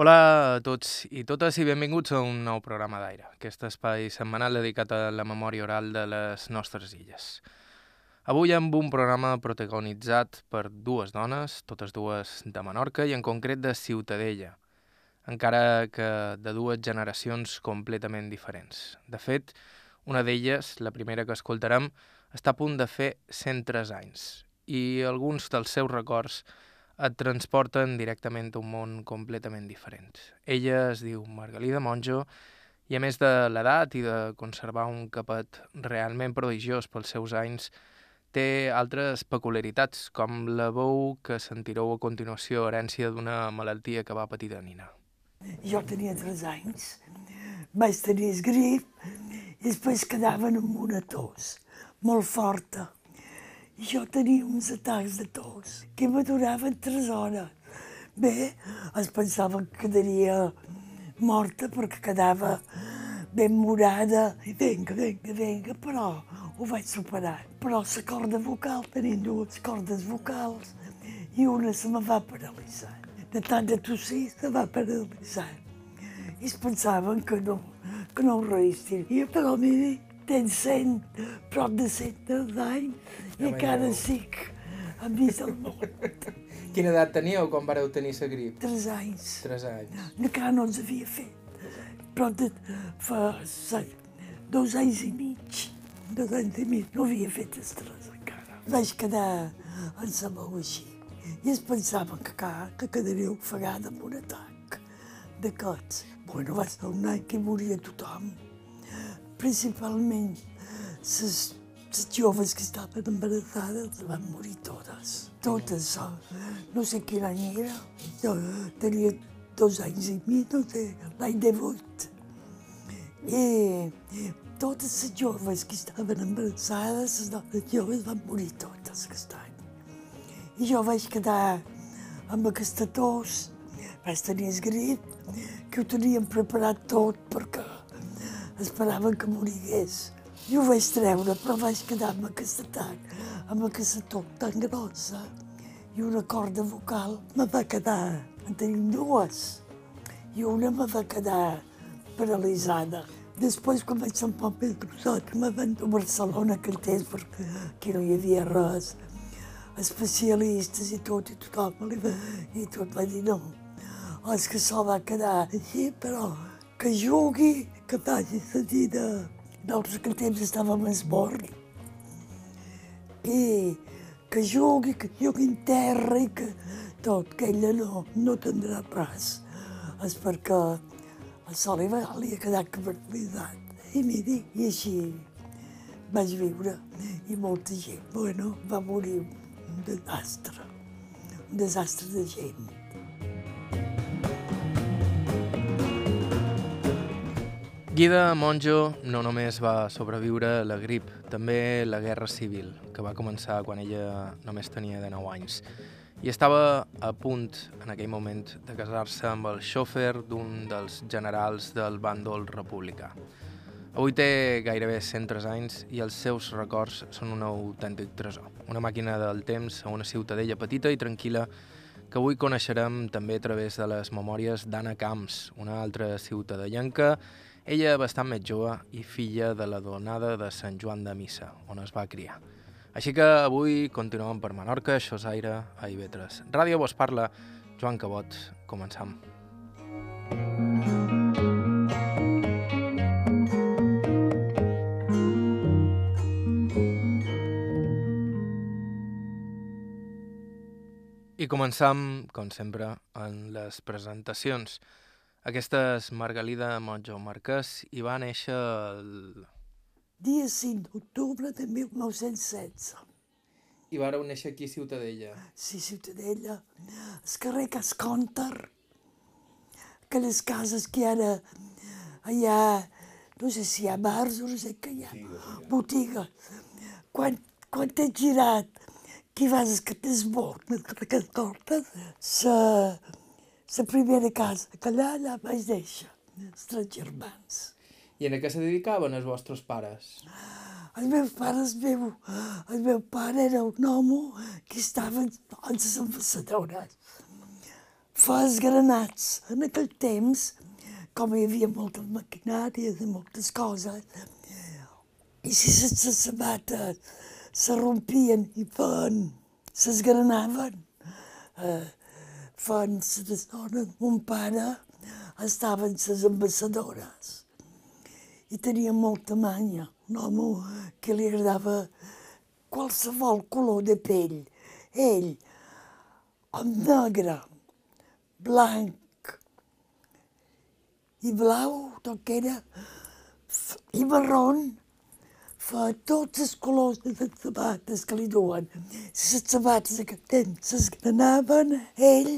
Hola a tots i totes i benvinguts a un nou programa d'aire, aquest espai setmanal dedicat a la memòria oral de les nostres illes. Avui amb un programa protagonitzat per dues dones, totes dues de Menorca i en concret de Ciutadella, encara que de dues generacions completament diferents. De fet, una d'elles, la primera que escoltarem, està a punt de fer 103 anys i alguns dels seus records et transporten directament a un món completament diferent. Ella es diu Margalida Monjo i a més de l'edat i de conservar un capet realment prodigiós pels seus anys, té altres peculiaritats, com la veu que sentireu a continuació herència d'una malaltia que va patir de nina. Jo tenia 3 anys, vaig tenir esgrip i després quedaven amb una tos molt forta jo tenia uns atacs de tos que me duraven tres hores. Bé, es pensava que quedaria morta perquè quedava ben morada i vinga, vinga, vinga, però ho vaig superar. Però la corda vocal, tenint dues cordes vocals, i una se me va paralitzar. De tant de tossir, se va paralitzar. I es pensaven que no, que no ho resistiria, però mira, tens 100, prop de 100 anys i encara estic vist el món. Quina edat teníeu quan vareu tenir la grip? Tres anys. Tres anys. Encara no els havia fet. Però de, fa set, dos anys i mig, dos anys i mig, no havia fet els tres encara. Vaig quedar en sa veu així. I es pensaven que, que quedaria ofegada amb un atac de cots. Bueno, va ser un any que moria tothom principalment les, les joves que estaven embarassades van morir totes. Totes. No sé quin any era. Jo tenia dos anys i mig, no sé, l'any de vuit. I totes les joves que estaven embarassades, les dones joves van morir totes aquest any. I jo vaig quedar amb aquesta tos, vaig tenir esgrit, que ho teníem preparat tot perquè esperaven que morigués. I ho vaig treure, però vaig quedar amb aquest atac, amb aquesta tot tan grossa. I una corda vocal me va quedar, en tenim dues, i una me va quedar paralitzada. Després, quan vaig ser un poc més grossot, me van a Barcelona que temps, perquè aquí no hi havia res, especialistes i tot, i tothom, i tot va dir no. És que se'l va quedar així, però que jugui que faci la vida. Nosaltres aquell temps estàvem a esbord. I que jugui, que jugui en terra i que tot, que ella no, no tindrà pas. És perquè a sol li, ha quedat capacitat. I miri, i així vaig viure. I molta gent, bueno, va morir un desastre, un desastre de gent. Guida Monjo no només va sobreviure a la grip, també la Guerra Civil, que va començar quan ella només tenia de 9 anys. I estava a punt, en aquell moment, de casar-se amb el xòfer d'un dels generals del bàndol republicà. Avui té gairebé 103 anys i els seus records són un autèntic tresor. Una màquina del temps a una ciutadella petita i tranquil·la que avui coneixerem també a través de les memòries d'Anna Camps, una altra ciutadellenca ella bastant més jove i filla de la donada de Sant Joan de Missa, on es va criar. Així que avui continuem per Menorca, això és Aire a Ivetres. Ràdio vos parla, Joan Cabot. Començam. I començam, com sempre, en les presentacions. Aquesta és Margalida Monjo Marquès i va néixer el... Dia 5 d'octubre de 1916. I vareu néixer aquí a Ciutadella. Sí, Ciutadella. El carrer Casconter, aquelles cases que ara allà, no sé si hi ha bars o no sé què hi ha, botiga. Quan, quan t'he girat, que vas a Catesbord, a Casconter, se la primera casa que allà, allà vaig deixar, els tres germans. I en què se dedicaven els vostres pares? Els meus pares, meu, el meu pare era un home que estava en les ambaixadores. fa els granats. En aquell temps, com hi havia moltes maquinàries i moltes coses, i si les sabates se rompien i fan, s'esgranaven, eh, fan les dones, mon pare, estaven les ambassadores i tenia molta manya, un home que li agradava qualsevol color de pell. Ell, amb negre, blanc i blau, tot que era, i marron, fa tots els colors de les sabates que li duen. Les sabates que temps s'esgranaven, ell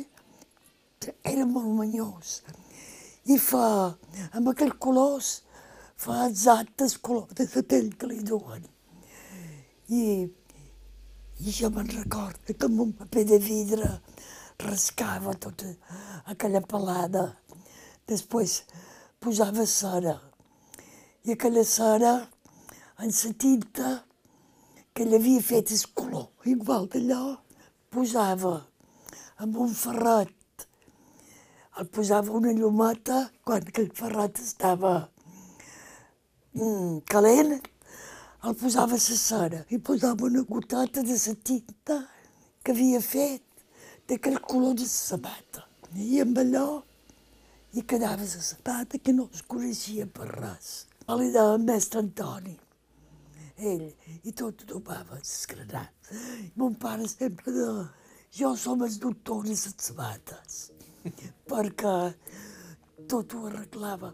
era molt manyós. I fa, amb aquells colors, fa exactes colors de pell que li duen. I, i jo me'n recordo que amb un paper de vidre rascava tota aquella pelada. Després posava cera. I aquella cera, en la tinta que ell havia fet el color, igual d'allò, posava amb un ferret, el posava una llumeta quan aquell ferret estava mm, calent, el posava a la cera i posava una goteta de la tinta que havia fet d'aquell color de sabata. I amb allò i quedava la sabata que no es coneixia per res. Li deia mestre Antoni, ell, i tot ho tomava desgranat. Mon pare sempre de... Jo som el doctor de les sabates, perquè tot ho arreglava.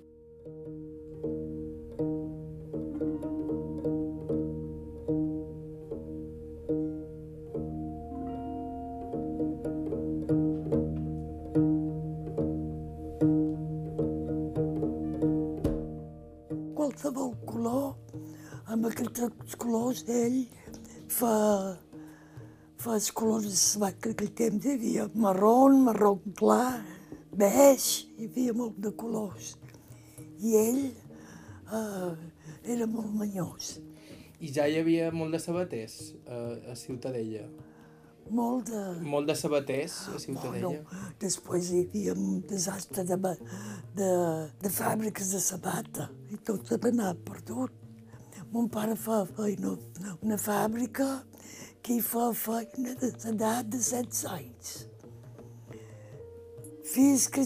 qualsevol color, amb aquests colors ell fa, els colors sabat que aquell temps hi havia marron, marró clar, beix, hi havia molt de colors. I ell eh, era molt manyós. I ja hi havia molt de sabaters a, a Ciutadella? Molt de... Molt de sabaters a Ciutadella? Bueno, després hi havia un desastre de, de, de fàbriques de sabata i tot va anar perdut. Mon pare fa feina una fàbrica que hi fa feina de l'edat de 16 anys. Fins que,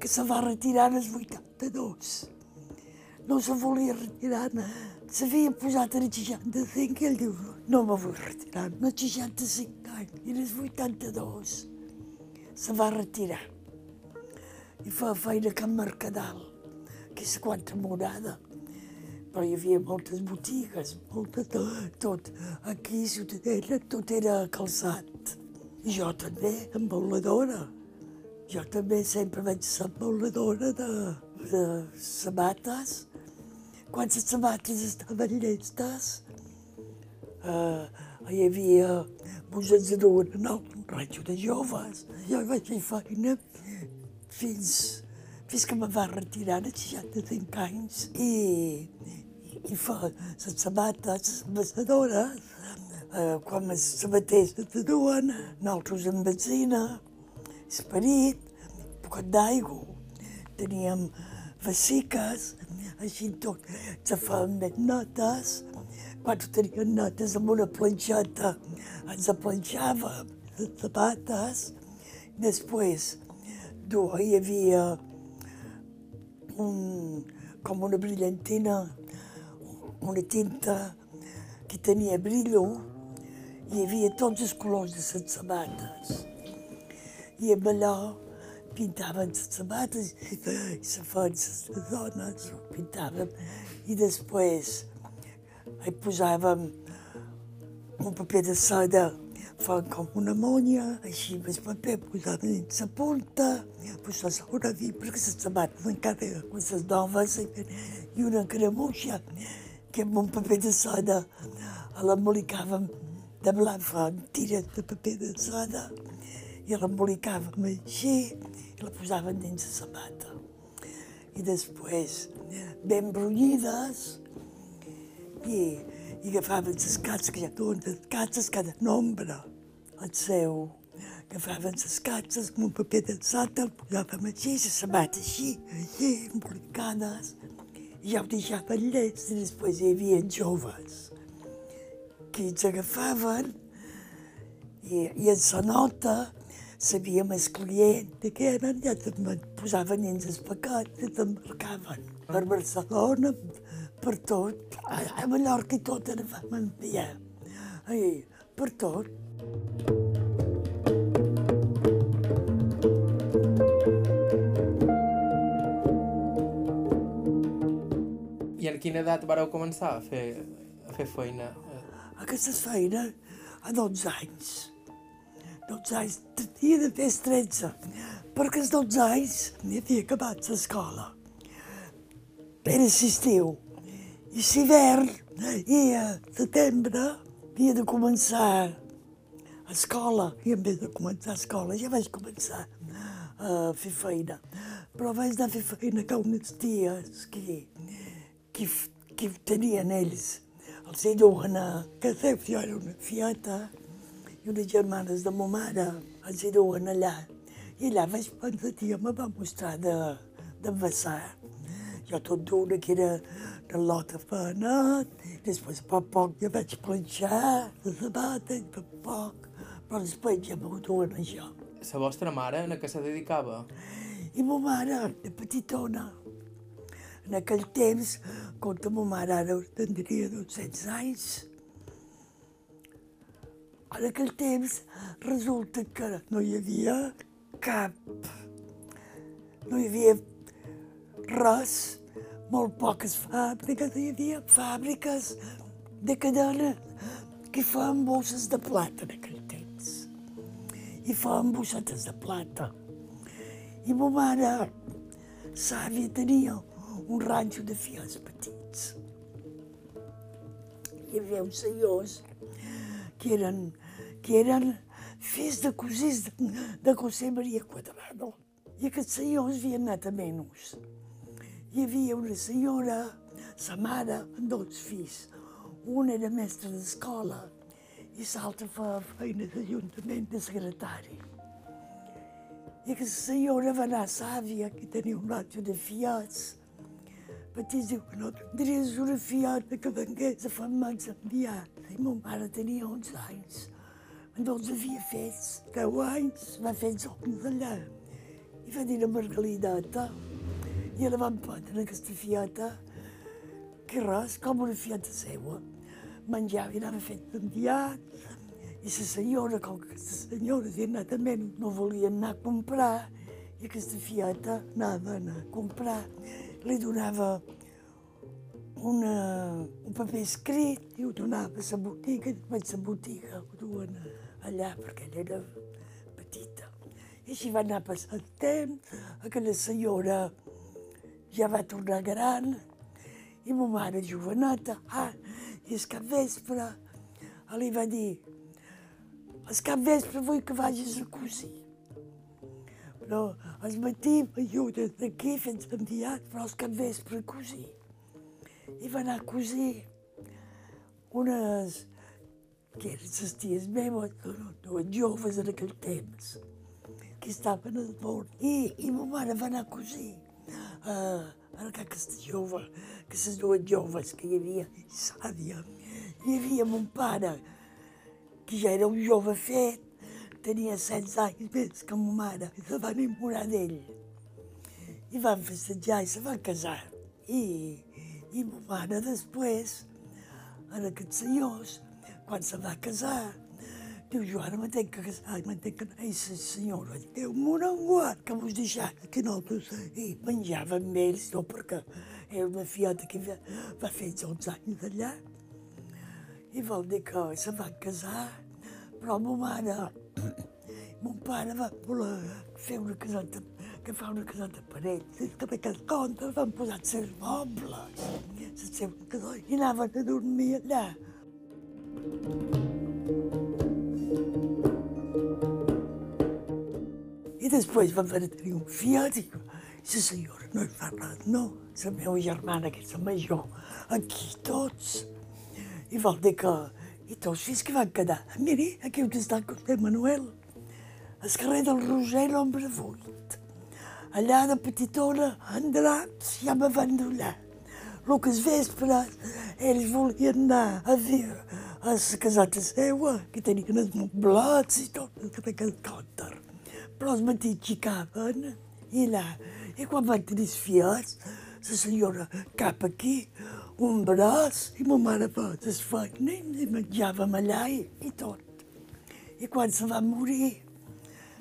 que se va retirar als 82. No se volia retirar, s'havia posat a 65 i ell diu, no me vull retirar, no 65 anys, i als 82 se va retirar. I fa feina a Mercadal, que és quatre morada. Però hi havia moltes botigues, moltes, tot. Aquí a Ciutadella tot era calçat. Jo també, embauladora. Jo també sempre vaig ser embauladora de, de sabates. Quan les sabates estaven llestes, eh, hi havia musets de duen en un ranxo de joves. Jo vaig fer feina fins, fins que me va retirar de 65 anys. I, i fa les sabates ambassadores, eh, quan els sabaters se duen, nosaltres amb benzina, esperit, poquet d'aigua, teníem vesiques, així tot, feien més notes, quan tenien notes amb una planxeta, ens planxàvem les sabates, després hi havia un, com una brillantina, una tinta que tenia brillo, hi havia tots els colors de les sabates. I amb allò pintaven les sabates i se feien les dones, pintaven. I després hi posàvem un paper de seda fan com una monya, així amb el paper posada dins la punta, pues se s'haurà dit perquè les sabates encara amb les noves i una cremuixa que amb un paper de soda l'embolicàvem de blanc, fan tires de paper de soda i l'embolicàvem així i la posàvem dins la sabata. I després, ben brunyides, i i agafaven les cases que ja duen les cases, cada nombre, el seu, agafaven les catxes amb un paper de sota, el posàvem així, les sabates així, així, embolicades, i ja ho deixaven llets, i després hi havia joves que ens agafaven i, i en la nota sabíem el client que eren, ja posaven dins el paquet i t'embarcaven per Barcelona, per tot. A, a Mallorca i tot era vam enviar. Ai, per tot. I en quina edat vareu començar a fer, a fer feina? Aquesta feina a 12 anys. 12 anys, tenia de fer 13, perquè als 12 anys m'hi havia acabat l'escola. Era estiu. I l'hivern, i a setembre, havia de començar a escola. I en vez de començar a escola, ja vaig començar a fer feina. Però vaig anar a fer feina que uns dies que, que, que tenien ells. Els hi duen a... Que jo era una fieta i unes germanes de ma mare els hi duen allà. I allà vaig pensar, tia, me va mostrar d'envasar. Jo tot d'una que era de lota fanat, després a poc a poc ja vaig planxar la sabata, i a poc a poc, però després ja m'ho duen això. La vostra mare en què se dedicava? I ma mare, de petitona, en aquell temps, com ma mare ara tindria 200 anys, en aquell temps resulta que no hi havia cap, no hi havia res, molt poques fàbriques, hi havia fàbriques de cadena que feien bosses de plata en aquell temps. I feien bossetes de plata. I ma mare, sàvia, tenia un ranxo de fills petits. Hi havia uns senyors que eren, que eren fills de cosins de, de José Maria Quadrado. I aquests senyors havien anat a menys. Hi havia una senyora, sa mare, amb dos fills. Un era mestre d'escola i l'altre feia feina d'Ajuntament de secretari. I aquesta senyora va anar a Sàvia, que tenia un ratio de fiats. Petits diu que no tindries una fiata que vengués a fer-me'ns enviar. I ma mare tenia 11 anys. Doncs havia fet 10 anys, va fer els homes allà. I va dir a Margalideta, i la van prendre aquesta fiata, que res, com una fiata seua. Menjava i anava fet enviat, i la senyora, com que aquesta senyora a menys, no volien anar a comprar, i aquesta fiata anava a anar a comprar. Li donava una, un paper escrit i ho donava a la botiga, i després la botiga ho duen allà perquè ella era petita. I així va anar passant temps, aquella senyora ja va tornar gran, i ma mare joveneta, ah, i el cap vespre li va dir, el cap vespre vull que vagis a cosir. Però al matí m'ajudes d'aquí fins enviat, però el cap vespre a cosir. I va anar a cosir unes que eren les ties meves, dues joves en aquell temps, que estaven al món. I, i ma mare va anar a cosir uh, a aquesta jove, que les dues joves que hi havia, sàvia. Hi havia mon pare, que ja era un jove fet, tenia 16 anys més que ma mare, i se va enamorar d'ell. I van festejar i se van casar. I, i ma mare després, en aquests senyors, quan se va casar, diu, jo ara m'entenc que casar, m'entenc que anar a la senyora. Diu, mon enguat, que vos deixat, que no, i menjava amb ells, no, perquè era una fiata que va, va fer 11 anys d'allà. I vol dir que se van casar, però ma mare, mon pare va voler fer una caseta, que fa una caseta per ells, i que d'aquest compte van posar els seus mobles, els seus cadors, i anaven a dormir allà. I després van a tenir un fiat i la senyora no hi res, no. La meva germana, que és la major, aquí tots. I vol dir que... I tots fills que van quedar. Miri, aquí on està el Manuel. al carrer del Roser, nombre 8. Allà de petitona, en draps, ja me van donar. El que es vespre, ells volien anar a dir a la caseta seua, que tenien els moblats i tot, aquell cònter. Però els matins xicaven i allà. I quan van tenir fills, la senyora cap aquí, un braç, i ma mare les feines i menjàvem allà i, i tot. I quan se va morir,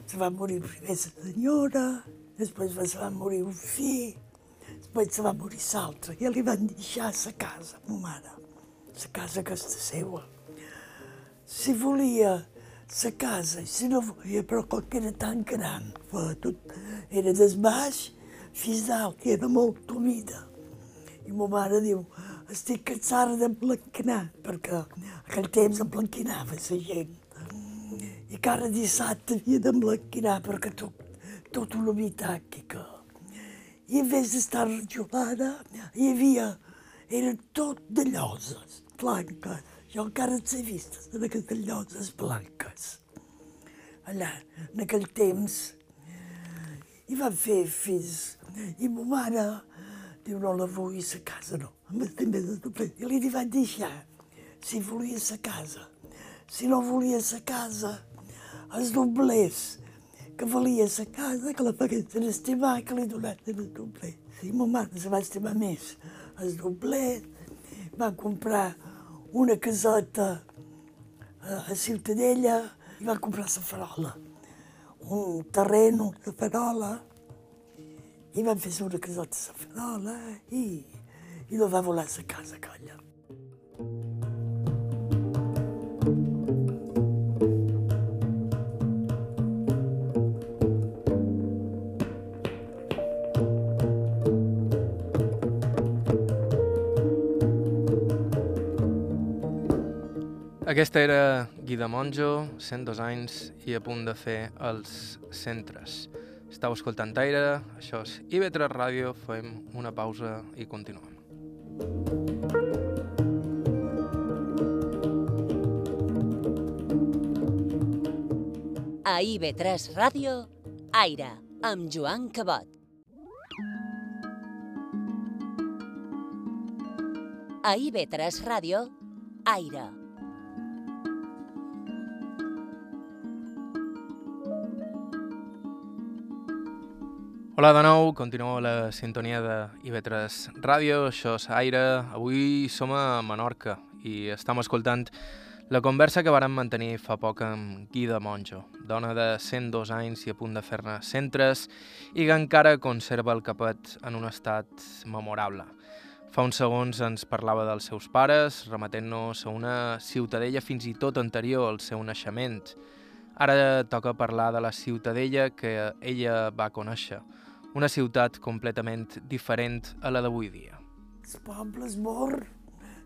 se va morir primer la senyora, després se va morir un fill, després se va morir l'altre, i li van deixar la casa, ma mare, la casa aquesta seva. Si volia la casa, i si no volia, però com que era tan gran, tot, era des baix fins dalt, que era molt humida. I ma mare diu, estic cansada de blanquinar, perquè aquell temps em blanquinava la gent. I cada dissabte havia de blanquinar perquè tot, tot una mitàquica. I en vez d'estar rajolada, hi havia, era tot de lloses blanques. Jo encara els he vist, d'aquestes lloses blanques. Allà, en aquell temps, i van fer fills. I ma mare diu, no la vull a casa, no. I li van deixar, si volia a casa. Si no volia a casa, els doblers que valia a casa, que la paguessin estimar, que li donessin els doblers. I ma mare se va estimar més els doblers, va comprar una caseta a Ciutadella i va comprar la farola. Un terreno de farola i van fer una caseta a la farola i, i no va volar a casa, colla. Aquesta era Guida Monjo, 102 anys i a punt de fer els centres. Estau escoltant Aire, això és IB3 Ràdio, fem una pausa i continuem. A IB3 Ràdio, Aire, amb Joan Cabot. A IB3 Ràdio, Aire. Hola de nou, continuo la sintonia de IB3 Ràdio, això és Aire. Avui som a Menorca i estem escoltant la conversa que vàrem mantenir fa poc amb Guida Monjo, dona de 102 anys i a punt de fer-ne centres i que encara conserva el capet en un estat memorable. Fa uns segons ens parlava dels seus pares, remetent-nos a una ciutadella fins i tot anterior al seu naixement. Ara toca parlar de la ciutadella que ella va conèixer, una ciutat completament diferent a la d'avui dia. Els pobles mor,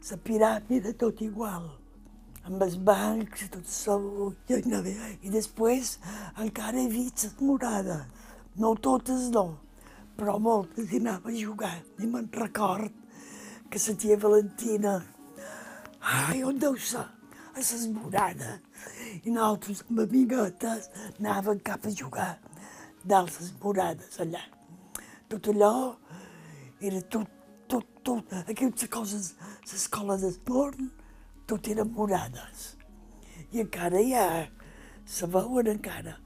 la piràmide tot igual, amb els bancs, tot sol, i després encara he vist les morades, no totes no, però moltes hi anava a jugar, i me'n record que la tia Valentina, ai, on deu ser? A les morades. I nosaltres amb amiguetes anàvem cap a jugar dalt les allà tot allò era tot, tot, tot, aquestes coses, l'escola d'esport, tot eren morades. I encara hi ha, se veuen encara.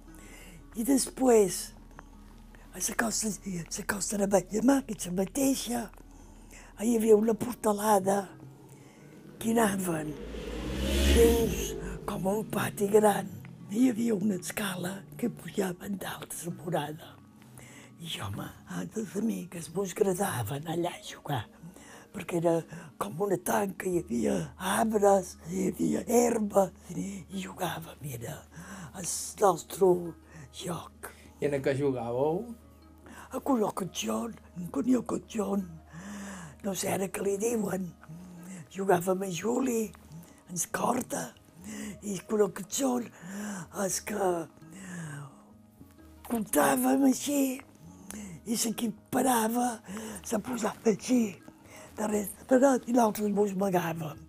I després, a la costa, la costa de Ballamà, que és la mateixa, hi havia una portalada que anaven dins com un pati gran. Hi havia una escala que pujaven dalt la morada. I home, altres amigues mos agradaven allà a jugar, perquè era com una tanca, hi havia arbres, hi havia herba, i jugàvem, era el nostre joc. I en què jugàveu? A col·locatxon, en col·locatxon, no sé ara què li diuen. Jugàvem a Juli, ens corta, i col·locatxon, els que comptàvem així, i s'equiparava, se posava així, darrere parat, i nosaltres mos amagàvem.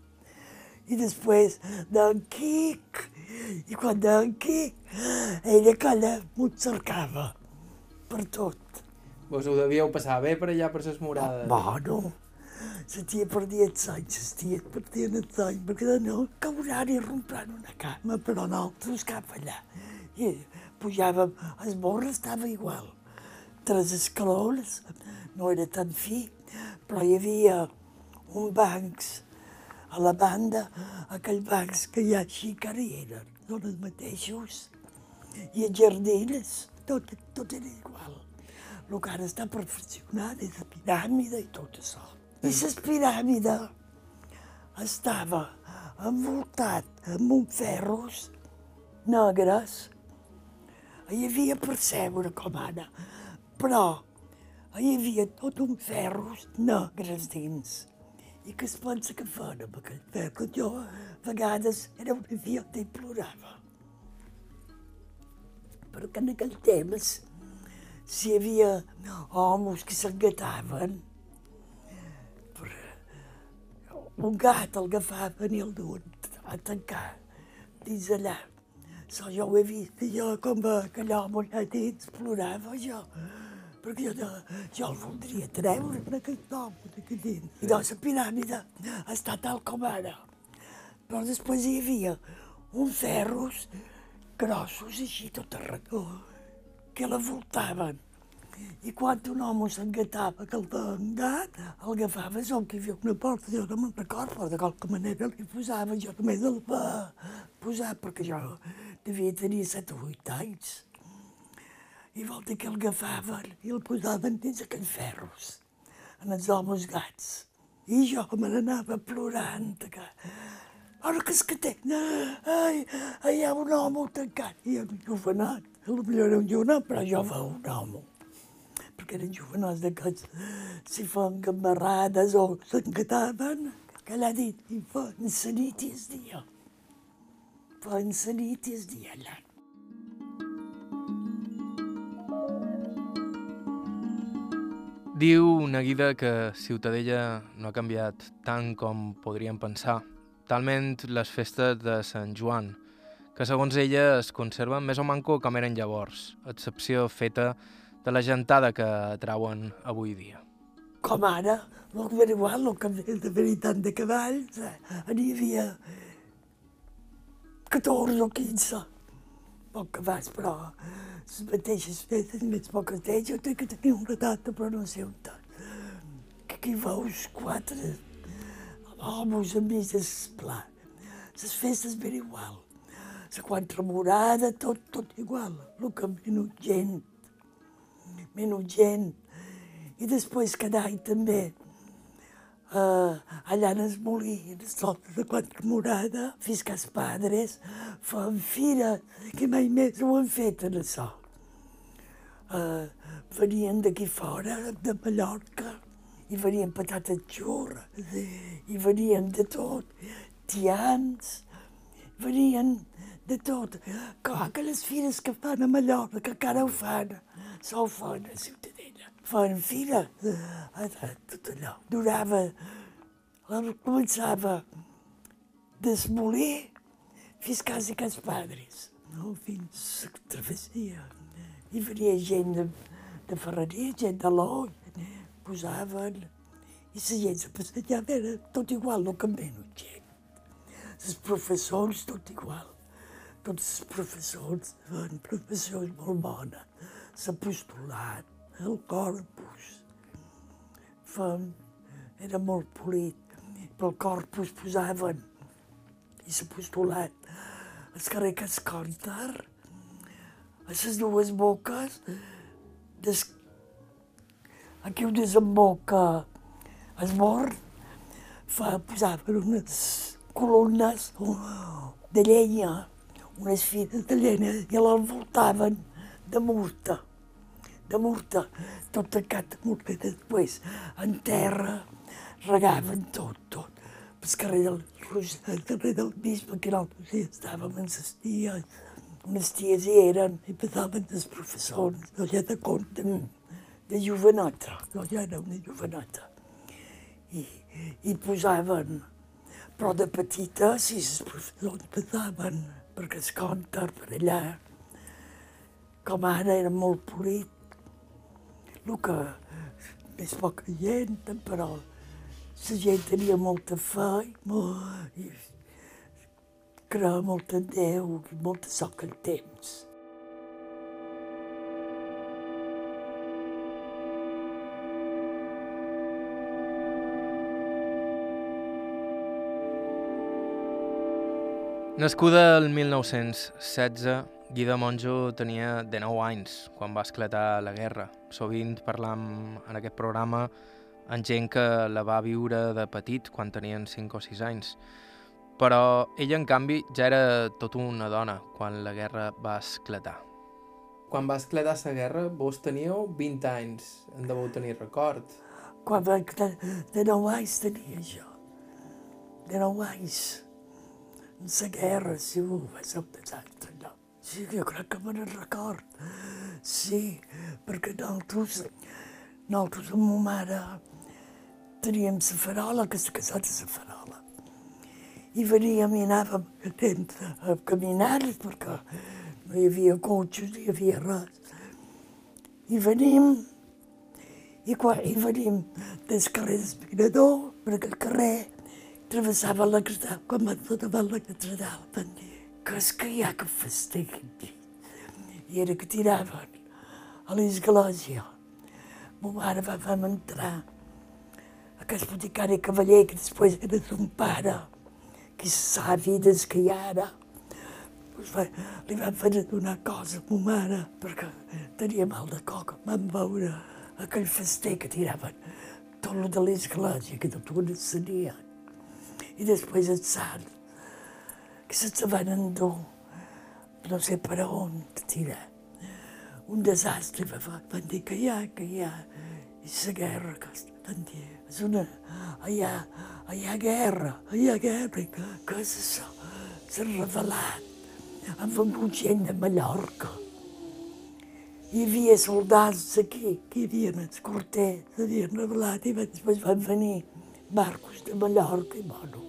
I després d'en Quic I quan aquí, ella aquella m'ho cercava per tot. Vos ho devíeu passar bé per allà per les morades? Bueno, la tia perdia els anys, les ties perdien els anys, perquè no cauran i rompran una cama, però nosaltres cap allà. I pujàvem, el morro estava igual. Tres escalons, no era tan fi, però hi havia un bancs a la banda, aquells bancs que hi ha així que ara hi eren, són els mateixos. I els jardines, tot, tot era igual. El que ara està perfeccionat és la piràmide i tot això. I la piràmide estava envoltat amb uns ferros negres. Hi havia per seure com ara, però hi havia tot un ferros negres dins. I què es pensa que fan amb aquell ferro? Jo a vegades era una idiota i plorava. Perquè en aquell temps si hi havia homes que s'engataven, un gat el agafaven i el duen a tancar dins allà. So, jo ho he vist, i jo com aquell home allà dins plorava jo, perquè jo, jo el voldria treure en aquell home d'aquí dins. I doncs la piràmide està tal com ara. Però després hi havia uns ferros grossos així tot arregó, que la voltaven. I quan un home s'engatava que el engat, el agafava on que hi havia una porta, jo no me'n recordo, però de qualque manera li posava, jo només el va posar, perquè jo devia tenir 7 o 8 anys. I vol dir que el agafaven i el posaven dins aquells ferros, en els homes gats. I jo me n'anava plorant, que ara que és que té, ai, ai, hi ha un home tancat, i un jovenat, potser era un jovenat, però jo veu un home perquè eren jovenals d'aquests, si fan gamarrades o s'encataven, que l'ha dit, i fan la nit i el dia. Fan la nit i el dia, allà. Diu Neguida que Ciutadella no ha canviat tant com podríem pensar, talment les festes de Sant Joan, que segons ella es conserven més o manco com eren llavors, excepció feta de la gentada que trauen avui dia. Com ara, no era igual, el que de veritat de cavalls, eh, n'hi havia 14 o 15 poc cavalls, però les mateixes festes, més poques d'ells, jo tinc que tenir una data, però no sé on tant. Que aquí veus quatre homes a mig d'esplà. Les festes ben igual. La quatre morada, tot, tot igual. El que menys gent, menys gent. I després cada any també uh, allà en els molins, sota de quatre morada, fins que els padres fan fira, que mai més ho han fet en això. Uh, venien d'aquí fora, de Mallorca, i venien patates xurres, i venien de tot, tians, venien de tot. Clar que les fires que fan a Mallorca, que encara ho fan, s'ho fan a Ciutadella. Fan fira, tot allò. Durava, començava desmolir fins quasi que els padres, no? fins a travessia. I venia gent de, de Ferreria, gent de l'Oi, posaven, i la gent se passejava, era tot igual, no que menys gent. Els professors, tot igual. Tots els professors fan professors molt bona. L'apostolat, el corpus. Fan, era molt polit. Pel corpus posaven i l'apostolat. El carrer Cascòntar, a les dues boques, des... aquí on desemboca el mort, fa, posaven unes columnes de llenya, unes fines de llenya, i l'envoltaven de murta, de murta, tot tancat de murta, i després en terra regaven tot, tot. El carrer del, el carrer del bisbe, que nosaltres hi estàvem amb les ties, unes ties hi eren, i passaven els professors, ja de compte, de jovenota, jo ja era una jovenota. I, i posaven, però de petita, si els professors passaven perquè es conta per allà, com ara era molt polit, el que més poca gent, però la gent tenia molta fe i, molt, i creia molt en Déu i molta soc al temps. Nascuda el 1916, Guida Monjo tenia 19 anys quan va esclatar la guerra. Sovint parlam en aquest programa amb gent que la va viure de petit quan tenien 5 o 6 anys. Però ella, en canvi, ja era tot una dona quan la guerra va esclatar. Quan va esclatar la guerra, vos teníeu 20 anys, en deveu tenir record. Quan va esclatar, de 9 anys tenia jo. De 9 anys la guerra, sí, va ser un desastre, no. Sí, jo crec que me n'en record. Sí, perquè nosaltres, nosaltres amb ma mare teníem la farola, que s'ha casat a la farola. I veníem i anàvem a caminar perquè no hi havia cotxes, no hi havia res. I venim, i quan hi venim del carrer d'Espirador, perquè el carrer travessava la catedral, quan va tota la catedral, van I era que tiraven a l'església. Ma mare va, vam entrar a aquest boticari cavaller, que després era son pare, que savi des que hi ara. Pues va, li van fer una cosa a ma mare, perquè tenia mal de coca. Vam veure aquell fester que tiraven tot lo de l'església, que tot ho encenien. I després el sant, que se'ls van endur, no sé per on, tirar. Un desastre, van dir que hi ha, que hi ha, i la guerra, que van dir, és una, hi ha, hi ha guerra, hi ha guerra, que, que? S'ha revelat, amb un gent de Mallorca. Hi havia soldats aquí, que hi havia els corters, s'havien revelat, i després van venir Marcos de Mallorca, i bueno,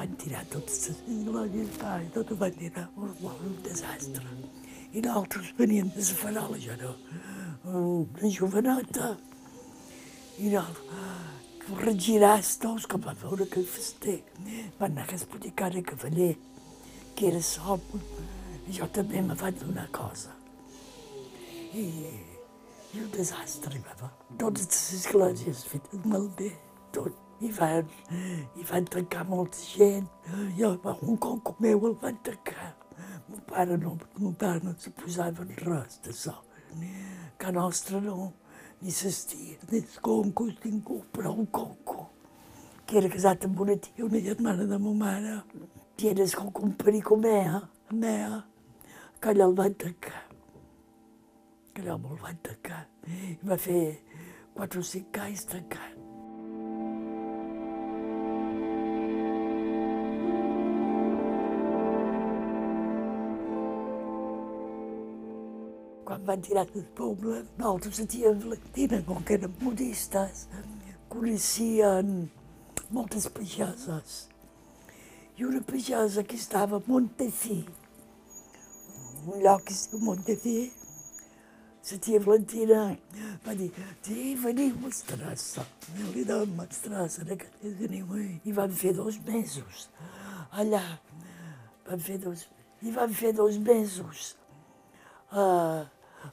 van tirar totes les glòries, i tot ho van tirar, un, un desastre. I nosaltres veníem de la farola, jo no, una joveneta, i no, regiràs tots, que van veure aquell fester. Van anar a aquest boticari cavaller, que era sol, i jo també me vaig donar cosa. I, i un desastre, va. Totes les esglésies fetes malbé, tot i van, i van tancar molta gent. Jo, un conco meu el van tancar. Mon pare no, mon pare no se posava en res d'això. Que nostre no, ni s'estia, ni concos, ningú, però un conco, que era casat amb una tia, una germana de ma mare. Tienes con un perico mea, mea, que allò el van tancar. Que allò me'l van tancar. I va fer quatre o cinc anys tancat. Quan van tirar del poble, nosaltres a tia Valentina, com que eren modistes, coneixien moltes pageses. I una pagesa que estava a Montefí, un lloc que es diu Montefí, la tia Valentina va dir, sí, veniu a Estrassa. I li dèiem a Estrassa, veniu I van fer dos mesos allà. Van fer dos, i van fer dos mesos.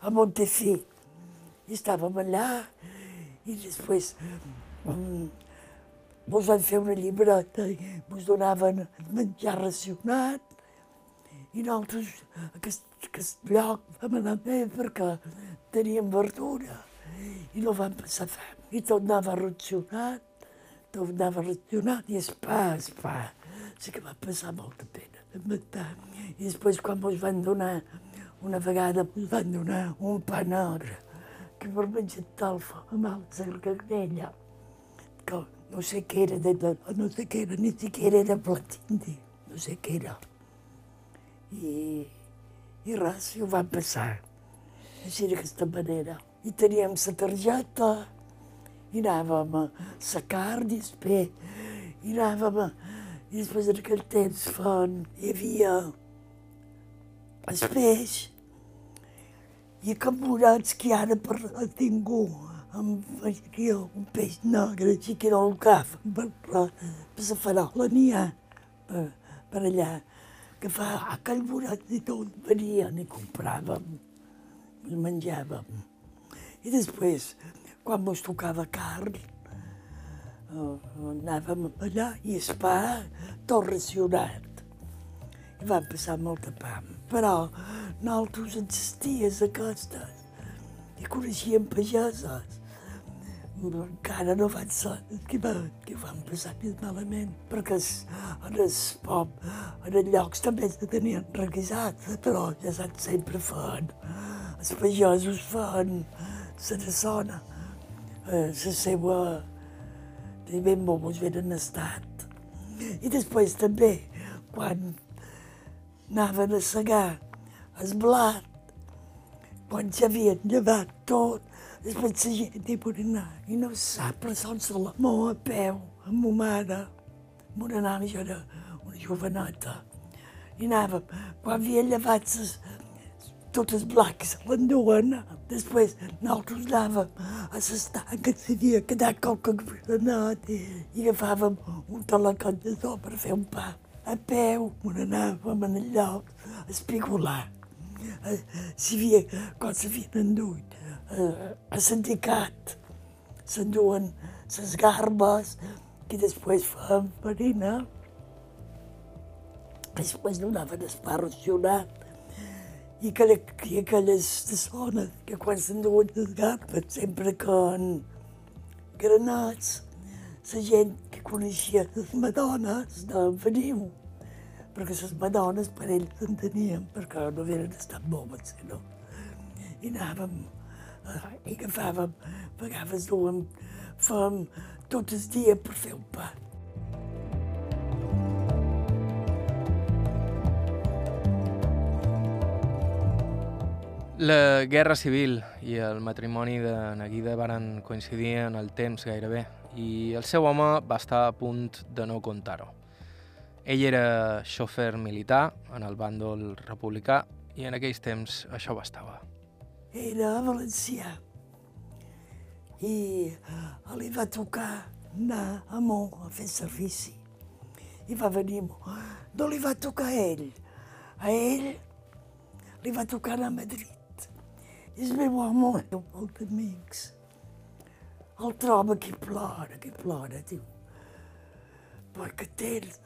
A Montefí. Estàvem allà i després um, mos van fer una llibreta i mos donaven menjar racionat i nosaltres aquest, aquest lloc vam anar bé perquè teníem verdura i no vam passar fam. I tot anava racionat, tot anava racionat i es pa, es pa. Sí que va passar molta pena. I després quan mos van donar una vegada em van donar un pa negre que per menjar talfa amb alça garganella, que no sé què era, de, de, no sé què era, ni siquiera era platindi, no sé què era. I, i res, i ho van passar. Així d'aquesta manera. I teníem la targeta, i anàvem a sacar després, i anàvem a... I després en aquell temps fan, hi havia Després, i a Can Morats, que ara per ningú, amb aquí un peix negre, era el caf, per, per, per la farola n'hi ha, per, per allà, que fa a Can Morats i tot, venien i compràvem, i menjàvem. I després, quan mos tocava carn, eh, anàvem allà i es pa tot racionat. I vam passar molta pam. Però nosaltres en les ties aquestes i coneixíem pageses. Encara no van ser que, va, que van passar més malament, perquè es, en el pop, en els llocs també se tenien requisats, però ja saps, sempre fan. Els pagesos fan la zona, eh, la seva ben bobos ben en estat. I després també, quan anaven a segar el blat, quan ja havien llevat tot, després la gent hi podia anar. I no sap, però la mou a peu, amb ma mare, amb una nana, jo era una joveneta. I anàvem, quan havien llevat les, tots els blats l'enduen. Després nosaltres anàvem a l'estanc que s'havia quedat qualque granat i agafàvem un talacot de so per fer un pa. A peu, on anàvem en el lloc a espigolar. Eh, si havia, quan s'havien endut, a sindicat, s'enduen les garbes, que després fèiem farina. Després donaven el pa racionat i que, que aquelles zones que quan s'enduen les garbes sempre con granats, la gent que coneixia les madones de veniu, perquè les madones per ells entenien, perquè no havien estat bobes, no? I anàvem, eh, i agafàvem, a vegades duem, fèiem tot el dia per fer un pa. La Guerra Civil i el matrimoni de Naguida varen coincidir en el temps gairebé i el seu home va estar a punt de no contar-ho. Ell era xofer militar en el bàndol republicà i en aquells temps això bastava. Era valencià i li va tocar anar a Mó a fer servici. I va venir a. No li va tocar a ell. A ell li va tocar anar a Madrid. El meu té molts amics. El troba que plora, que plora, diu. Perquè tens,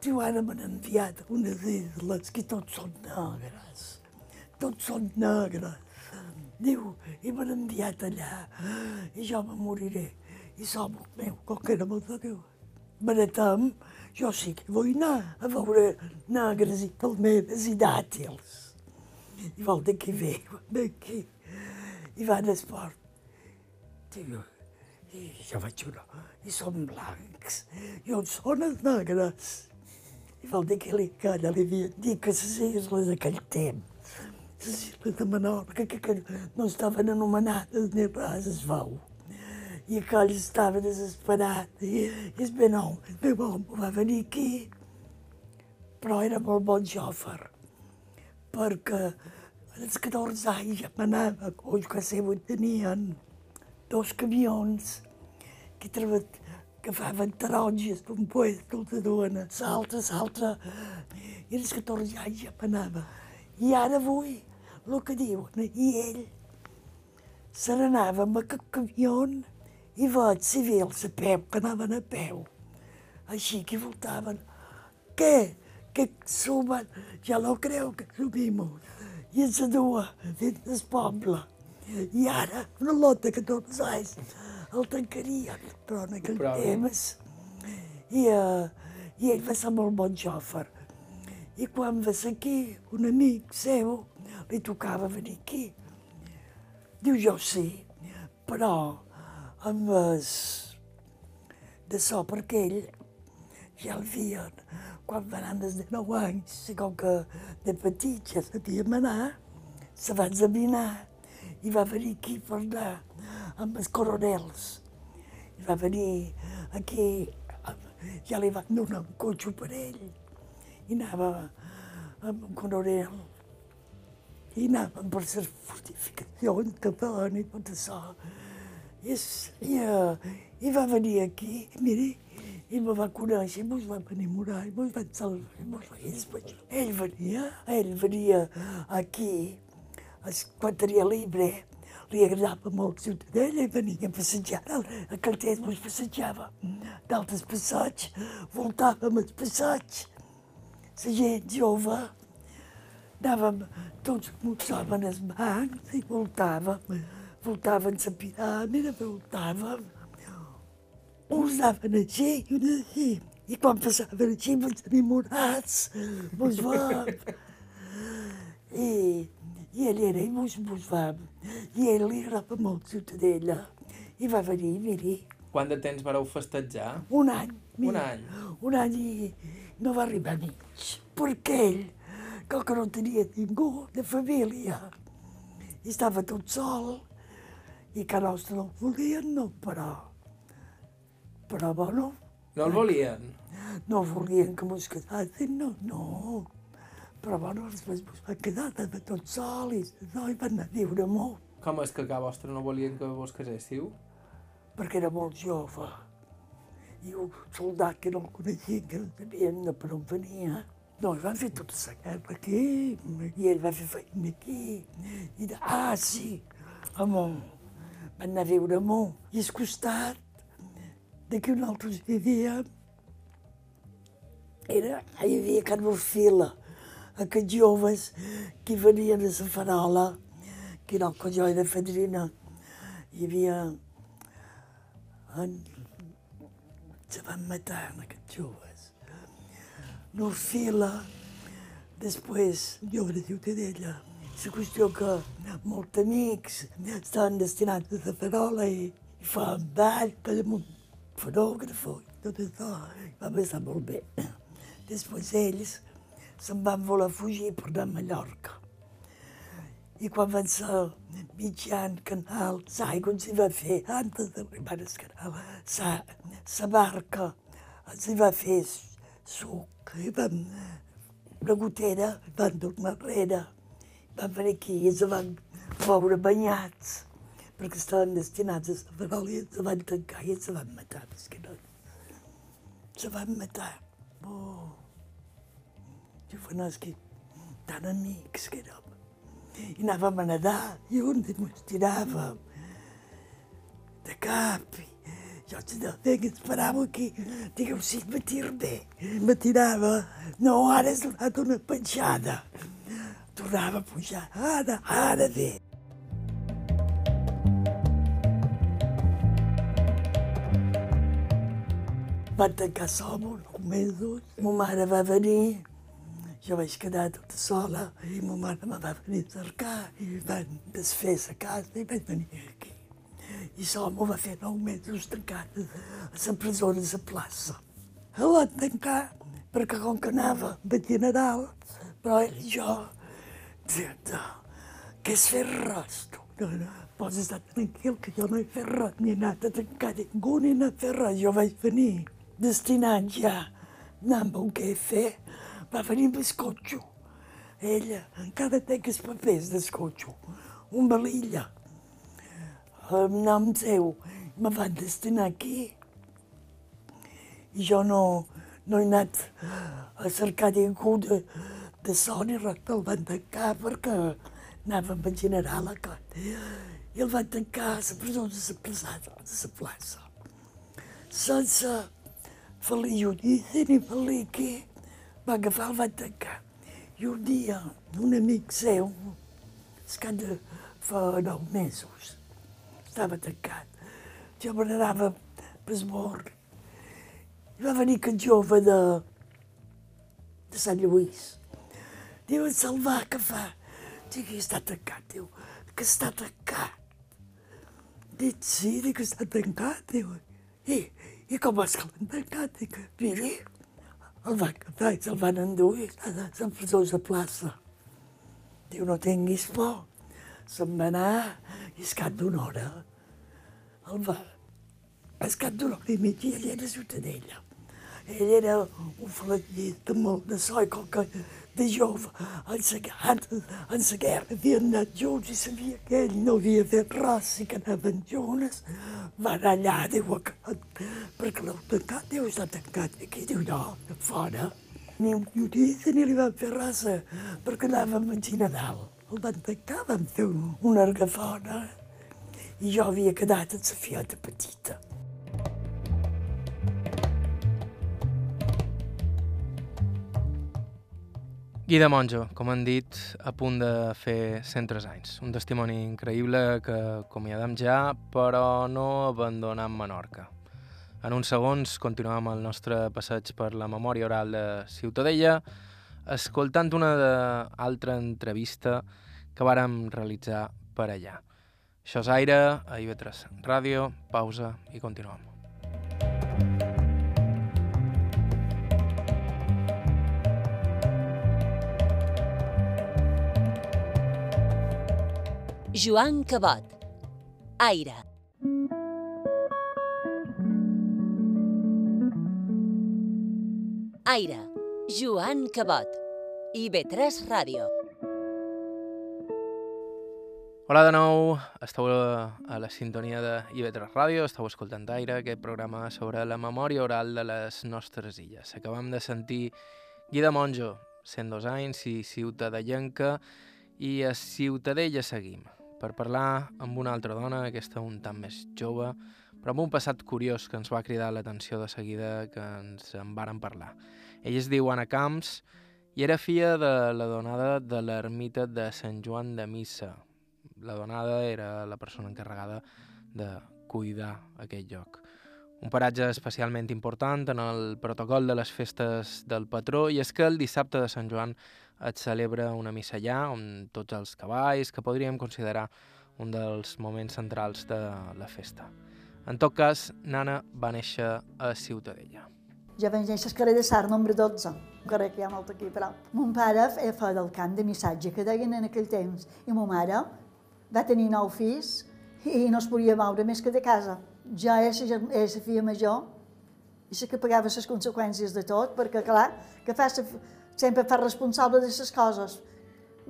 diu, ara m'han enviat a unes isles que tots són negres. Tots són negres. Diu, i m'han enviat allà, i jo me moriré. I som el meu, com que era molt de Déu. Baratem, jo sí que vull anar a veure negres i palmeres i dàtils. I vol dir que ve, d'aquí. I van al esport. Diu, i jo vaig una, i són blancs, i on són els negres? I vol dir que li, que allà li havien dit que les isles d'aquell temps, les isles de Menorca, que, que no estaven anomenades ni res es veu. I aquell estava desesperat, i, i el meu home, el meu home va venir aquí, però era molt bon xòfer, perquè als 14 anys ja m'anava, o que sé, tenien dos camions que, treball, que faven taronges d'un puesto de dona, salta, salta. I als 14 anys ja m'anava. I ara vull el que diuen, i ell se n'anava amb aquest camió i veig civils a peu, que anaven a peu. Així que voltaven. Què? Que sumen? Ja no creu que subimos. I ens adua dins del poble. I ara, una lota que tots anys el tancarien, però en aquell Però- temps... I, uh, I ell va ser molt bon xòfer. I quan va ser aquí, un amic seu, li tocava venir aquí. Diu, jo sí, però amb els... de so perquè ell ja el havien, quan van anar des de 9 anys, i com que de petit ja sabíem anar, se va examinar i va venir aquí per anar amb els coronels. I va venir aquí, ja li van donar un cotxe per ell, i anava amb un coronel i anàvem per les fortificacions que feien i tot això. I, i, uh, i va venir aquí, i miri, i me va conèixer, mos va enamorar, mos va salvar, mos va... Ell venia, ell venia aquí, quan tenia libre, li agradava molt Ciutadella i venia a passejar. A Cartell mos passejava d'altres passatges, voltàvem els passatges. La gent jove, anàvem tots mossàvem els bancs i voltàvem, voltàvem la piràmide, voltàvem. Uns anaven així i uns així. I quan passaven així, ens enamorats, mos vam. I i era, i mos, mos vam. I ell li agradava molt Ciutadella. I va venir, miri. Quant de temps vareu festejar? Un any. Mira, un any? Un any i no va arribar a mig. Perquè ell, com que no tenia ningú de família, i estava tot sol, i que nostre no el volien, no, però... Però, bueno... No el volien? No volien que mos quedassin, no, no. Però bueno, després es va quedar també tot sol i no, hi van anar a viure molt. Com és que a casa vostra no volien que vos caséssiu? Perquè era molt jove. I un soldat que no el coneixia, que no sabien de per on venia. No, van fer tota la guerra aquí, i ell va fer feina aquí. I de, ah, sí, a Mont. Van anar a viure a. I al costat, d'aquí altre hi havia, era, hi havia Can Orfila, aquests joves que venien a la farola, que era el colloi de Fadrina. Hi havia... En... Se van matar aquests joves. N'Orfila, després jo era ciutadella. La qüestió que molts amics estaven destinats a la farola i, i feien ball, que era un fonògraf i tot això. Va passar molt bé. Després ells se'n van voler fugir per anar a Mallorca. I quan van ser mitjan canal, l'aigua ens hi va fer, antes d'arribar al canal, sa, sa barca ens hi va fer suc, i vam, una gotera, van tornar enrere, van venir aquí i ens van veure banyats, perquè estaven destinats a la farola i ens van tancar i ens van matar, perquè no, se van matar. Oh. Jo fos que tan amics que érem. I anàvem a nedar i un ens tiràvem de cap. I jo de que esperava aquí, digueu si me tir bé. Me tirava, no, ara has donat una penjada. Tornava a pujar, ara, ara bé. Van tancar som jo vaig quedar tota sola i ma mare me va venir a cercar i van desfer la casa i vaig venir aquí. I això m'ho va fer nou mesos tancat a la presó de la plaça. El van tancar perquè com que anava de general, però ell i jo, no, què és fer res, tu? No, no, pots estar tranquil que jo no he fet res, ni he anat a tancar ningú ni he anat a fer res. Jo vaig venir destinat ja anar amb un fer, va venir amb el cotxe. Ella encara té els papers del cotxe. Un balilla. El nom seu me van destinar aquí. I jo no, no he anat a cercar ningú de, de son i res, el van tancar perquè anàvem a generar la cot. I el van tancar a la presó de la plaça. De la plaça. Sense fer-li judici ni aquí va agafar, el va tancar. I un dia, un amic seu, és que de fa nou mesos, estava tancat. Jo me n'anava per mort. I va venir aquest jove de, de Sant Lluís. Diu, en Salvà, què fa? Dic, està tancat, diu, que està tancat. Dic, sí, dic està tancat, diu. I, i com és que l'han tancat? Dic, miri, el van agafar i se'l van endur a la presó de plaça. Diu, no tinguis por. Se'n va anar i es cap d'una hora el va... Es cap d'una hora i mitja i ell era ciutadella. Ell era un fletllista molt de so i com que de jove, en la, en la guerra havien anat junts i sabia que ell no havia fet res i que anaven junts. Va anar allà, diu, perquè l'heu tancat, diu, està tancat aquí, diu, no, fora. Ni un lliurista ni li van fer res, perquè anàvem a Nadal. El van tancar, van fer una argafona i jo havia quedat en la fiota petita. Guida Monjo, com han dit, a punt de fer 103 anys. Un testimoni increïble que acomiadem ja, però no abandonem Menorca. En uns segons continuem el nostre passeig per la memòria oral de Ciutadella, escoltant una altra entrevista que vàrem realitzar per allà. Això és Aire, a IB3 Ràdio, pausa i continuem. Joan Cabot. Aire. Aire. Joan Cabot. IB3 Ràdio. Hola de nou, esteu a la sintonia de IB3 Ràdio, esteu escoltant Aire, aquest programa sobre la memòria oral de les nostres illes. Acabam de sentir Guida Monjo, 102 anys i ciutadellenca, i a Ciutadella seguim per parlar amb una altra dona, aquesta un tant més jove, però amb un passat curiós que ens va cridar l'atenció de seguida que ens en varen parlar. Ella es diu Anna Camps i era filla de la donada de l'ermita de Sant Joan de Missa. La donada era la persona encarregada de cuidar aquest lloc. Un paratge especialment important en el protocol de les festes del patró i és que el dissabte de Sant Joan es celebra una missa allà on tots els cavalls, que podríem considerar un dels moments centrals de la festa. En tot cas, Nana va néixer a Ciutadella. Jo vaig néixer al carrer de Sar, nombre 12, un carrer que hi ha molt aquí prop. Mon pare feia del camp de missatge que deien en aquell temps, i ma mare va tenir nou fills i no es podia moure més que de casa. Jo era la filla major i sé que pagava les conseqüències de tot, perquè clar, que fa sempre fa responsable de les coses,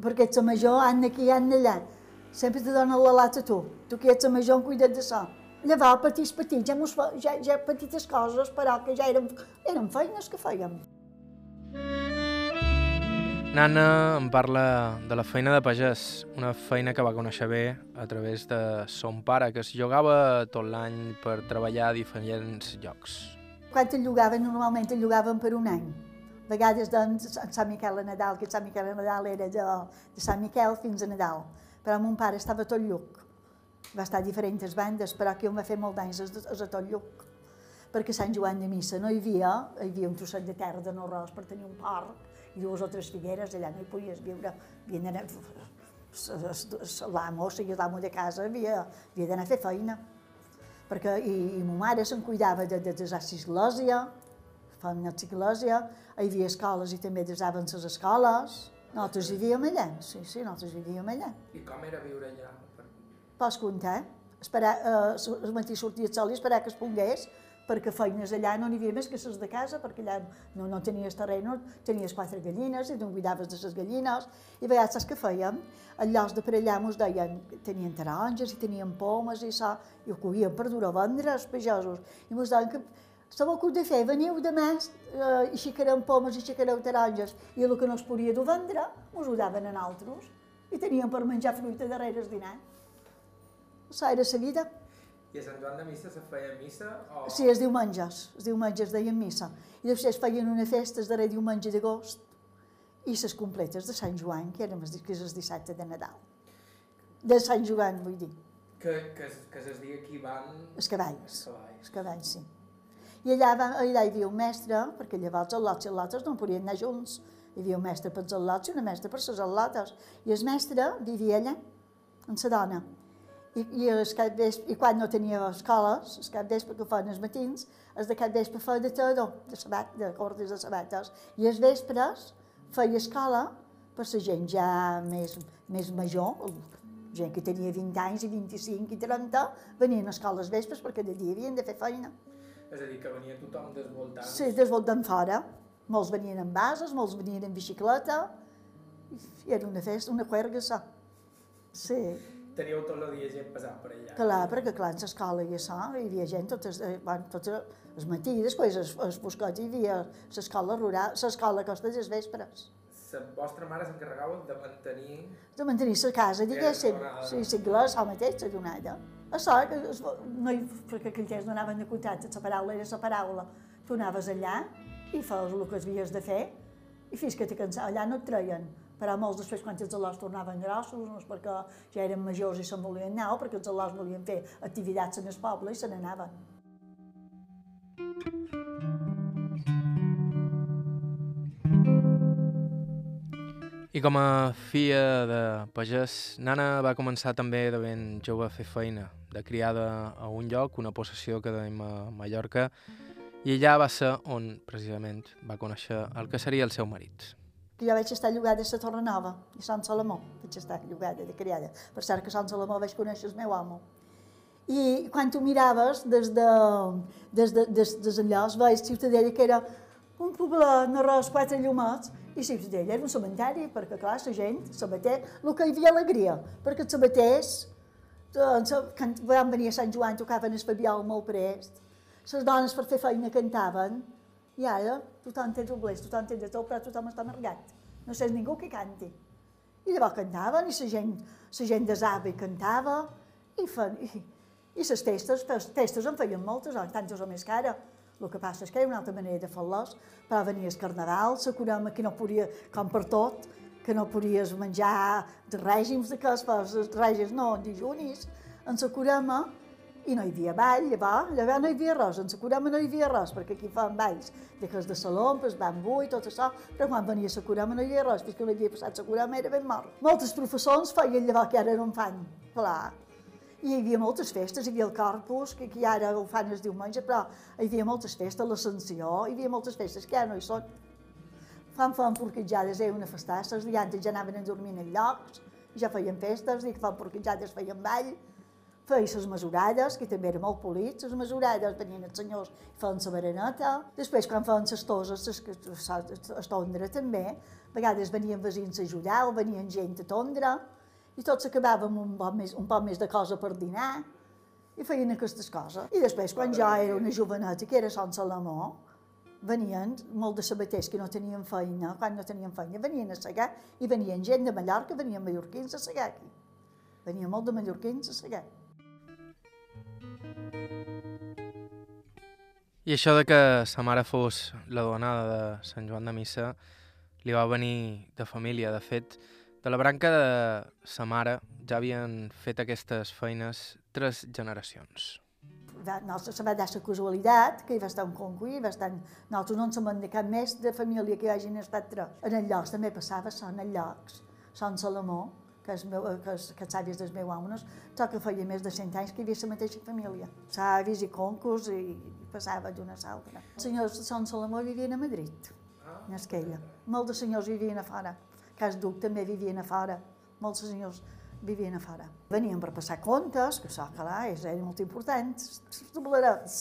perquè ets la major, han aquí, han allà. Sempre te donen la lata a tu. Tu que ets la major, en cuida't de això. Llavors, petits, petits, ja, mos, ja, ja petites coses, però que ja eren, eren feines que fèiem. Nana em parla de la feina de pagès, una feina que va conèixer bé a través de son pare, que es llogava tot l'any per treballar a diferents llocs. Quan el llogaven, normalment el llogaven per un any vegades doncs, Sant Miquel a Nadal, que Sant Miquel a Nadal era de, de Sant Miquel fins a Nadal. Però mon pare estava tot lluc. Va estar a diferents bandes, però que jo va fer molt d'anys a tot lluc. Perquè Sant Joan de Missa no hi havia, hi havia un trosset de terra de no ros per tenir un parc i dues o tres figueres, allà no hi podies viure. Havien d'anar, l'amo, o sigui, l'amo de casa, havia, havia d'anar a fer feina. Perquè, i, i ma mare se'n cuidava de, de, de l'església, fan una església, hi havia escoles i també desaven les escoles. Nosaltres vivíem allà, sí, sí, nosaltres vivíem allà. I com era viure allà? Pots comptar, esperar, eh, el matí sortia el sol i esperar que es pongués, perquè feines allà no n'hi havia més que les de casa, perquè allà no, no tenies terreny, tenies quatre gallines i tu cuidaves de les gallines. I a vegades saps què fèiem? En llocs de per allà ens deien, tenien taronges i tenien pomes i això, i ho coguien per dur a vendre els pagesos. I ens deien que Sabeu què heu de fer? Veniu demà eh, i aixecareu pomes i aixecareu taronges i el que no es podia dur vendre, us ho daven a altres i teníem per menjar fruita darrere el dinar. Això era vida. I a Sant Joan de Missa se feia missa? O... Sí, els diumenges, els diumenges deien missa. I després feien una festa el darrer diumenge d'agost i les completes de Sant Joan, que eren que és el dissabte de Nadal. De Sant Joan, vull dir. Que, que, que es digui aquí van... Els cavalls. Els cavalls. Els cavalls, sí. I allà, va, allà hi havia un mestre, perquè llavors els lots i els lotes no podien anar junts. Hi havia un mestre per els lots i una mestra per les lotes. I el mestre vivia allà, amb la dona. I, i, el cap vespre, I quan no tenia escoles, el cap vespre que feien els matins, els de cap vespre feia de tot, de, sabat, de cordes de sabates. I els vespres feia escola per la gent ja més, més major, gent que tenia 20 anys i 25 i 30, venien a escoles vespres perquè de dia havien de fer feina. És a dir, que venia tothom desvoltant. Sí, desvoltant fora. Molts venien en bases, molts venien en bicicleta, i era una festa, una cuerga, Sí. Teníeu tot el dia gent passant per allà. Clar, perquè clar, en l'escola i això, hi havia gent totes, eh, bueno, totes els matí, després el, el bosquet hi havia l'escola rural, l'escola costa dels vespres. La vostra mare s'encarregava de mantenir... De mantenir la casa, diguéssim. Sí, sí, això mateix, la donada. Que es, no hi, perquè aquells temps no anaven de comptat, la paraula era la paraula. Tu anaves allà i feies el que havies de fer i fins que te cansaves, allà no et treien. Però molts després, quan els alòs tornaven grossos, no és perquè ja eren majors i se'n volien anar, o perquè els alòs volien fer activitats en el poble i se n'anaven. I com a filla de pagès, Nana va començar també de ben jove a fer feina, de criada a un lloc, una possessió que tenim a Mallorca, i allà va ser on, precisament, va conèixer el que seria el seu marit. jo vaig estar llogada a la Torre Nova, a Sant Salomó, vaig estar llogada de criada. Per cert que a Sant Salomó vaig conèixer el meu amo. I quan tu miraves des de, des de, des, des allò, es veia que era un poble en arròs, quatre llumats, i Ciutadella era un cementeri, perquè clar, la gent, sabater, el que hi havia alegria, perquè els sabaters, doncs, quan van venir a Sant Joan tocaven el fabiol molt prest, les dones per fer feina cantaven, i ara tothom té doblers, tothom té de tot, però tothom està amargat. No sé ningú que canti. I llavors cantaven, i la gent, la gent desava i cantava, i, fan, i, i les festes, fes- festes en feien moltes, tantes o més que ara. El que passa és que hi ha una altra manera de fer-les, però venia el carnaval, la que no podia, com per tot, que no podies menjar de règims de cas, però els règims no, dijunis, en la curama, i no hi havia ball, llavors, llavors no hi havia res, en la curama no hi havia res, perquè aquí fan balls de cas de saló, el bambú i tot això, però quan venia la curama no hi havia res, fins que no havia passat la curama era ben mort. Moltes professors feien llavors que ara no en fan, clar. I hi havia moltes festes, hi havia el Corpus, que, que ara ho fan el diumenge, però hi havia moltes festes, l'Ascensió, hi havia moltes festes que ara no hi són. Fan fan porquitjades, eh, una festassa, els diantes ja anaven a dormir en llocs, ja feien festes, i fan porquitjades, feien ball, feia les mesurades, que també era molt polit, les mesurades venien els senyors i feien la bereneta, després quan feien les toses, les que- a tondre també, a vegades venien veïns a ajudar o venien gent a tondre, i tots acabàvem un poc més, un poc més de cosa per dinar, i feien aquestes coses. I després, quan jo era una joveneta, que era Sant Salomó, venien molt de sabaters que no tenien feina, quan no tenien feina, venien a segar, i venien gent de Mallorca, venien mallorquins a segar aquí. Venia molt de mallorquins a segar. I això de que sa mare fos la donada de Sant Joan de Missa li va venir de família. De fet, de la branca de sa mare ja havien fet aquestes feines tres generacions. Va, no, se va dar la casualitat que hi va estar un concu i va estar... Nosaltres no ens hem de cap més de família que hi hagin estat tres. En el llocs també passava això, en el llocs. Sant Salomó, que és, meu, que és, que és àvies dels meus homes, tot que feia més de 100 anys que hi havia la mateixa família. Savis i concurs i passava d'una a l'altra. Els senyors de Sant Salomó vivien a Madrid, en Esquella. Molts de senyors vivien a fora. Cas Duc també vivien a fora. Molts senyors vivien a fora. Venien per passar comptes, que això, clar, és era molt important, els doblerets.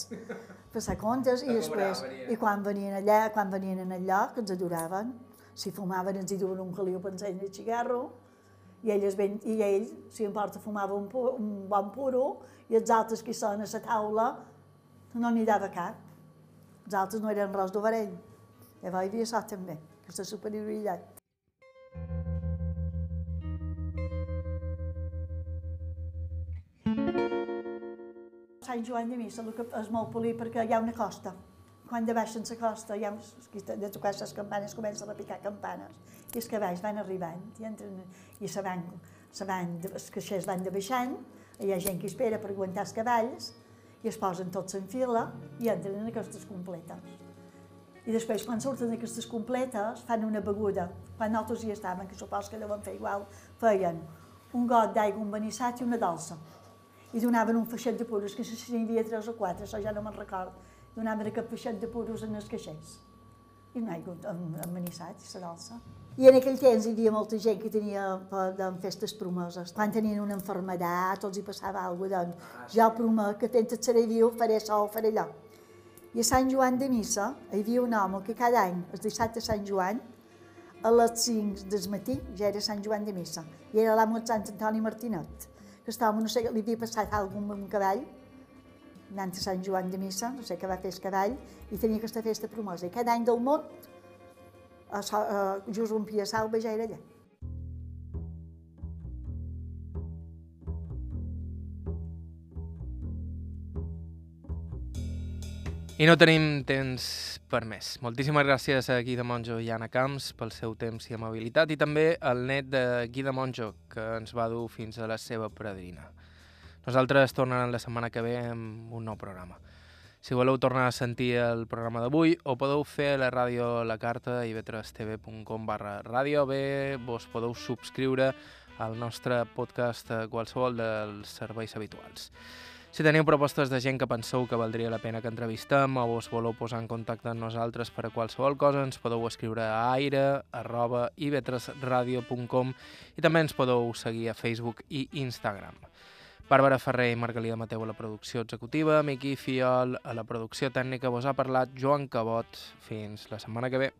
Passar comptes i després, i quan venien allà, quan venien en el lloc, ens adoraven. Si fumaven ens hi duen un caliu per encendre el cigarro, i ell, es ven, i ell, si em porta, fumava un, pu, un bon puro, i els altres que són a la taula no n'hi dava cap. Els altres no eren res d'ovarell. Llavors hi havia això també, aquesta superioritat. Sant Joan de Missa el que és molt polit perquè hi ha una costa. Quan de baixen la costa, hi ha, de tocar les campanes, comencen a picar campanes. I els cavalls van arribant i, entren, i se van, se van, els caixers van de baixant, hi ha gent que espera per aguantar els cavalls, i es posen tots en fila i entren en aquestes completes. I després, quan surten aquestes completes, fan una beguda. Quan nosaltres hi estàvem, que supos que deuen fer igual, feien un got d'aigua, un benissat i una dolça. I donaven un feixet de puros, que si n'hi havia tres o quatre, això ja no me'n record. Donaven aquest feixet de puros en els caixers. I una aigua amb, amb benissat i la dolça. I en aquell temps hi havia molta gent que tenia por de festes promeses. Quan tenien una enfermedat els hi passava alguna cosa, doncs jo promet que temps et seré viu, faré això o faré allò. I a Sant Joan de Missa hi havia un home que cada any, el dissabte de Sant Joan, a les 5 del matí ja era Sant Joan de Missa. I era l'amo de Sant Antoni Martinet, que estava, no sé, li havia passat alguna amb un cavall, anant a Sant Joan de Missa, no sé què va fer el cavall, i tenia aquesta festa promosa. I cada any del món, a, a just rompia salva ja era allà. I no tenim temps per més. Moltíssimes gràcies a Guy de Monjo i Anna Camps pel seu temps i amabilitat i també al net de Guy de Monjo, que ens va dur fins a la seva predrina. Nosaltres tornarem la setmana que ve amb un nou programa. Si voleu tornar a sentir el programa d'avui, ho podeu fer a la ràdio La Carta i vetrestv.com barra ràdio. Bé, vos podeu subscriure al nostre podcast a qualsevol dels serveis habituals. Si teniu propostes de gent que penseu que valdria la pena que entrevistem o us voleu posar en contacte amb nosaltres per a qualsevol cosa, ens podeu escriure a aire arroba ivetresradio.com i també ens podeu seguir a Facebook i Instagram. Bàrbara Ferrer i Margalida Mateu a la producció executiva, Miqui Fiol a la producció tècnica, vos ha parlat Joan Cabot. Fins la setmana que ve.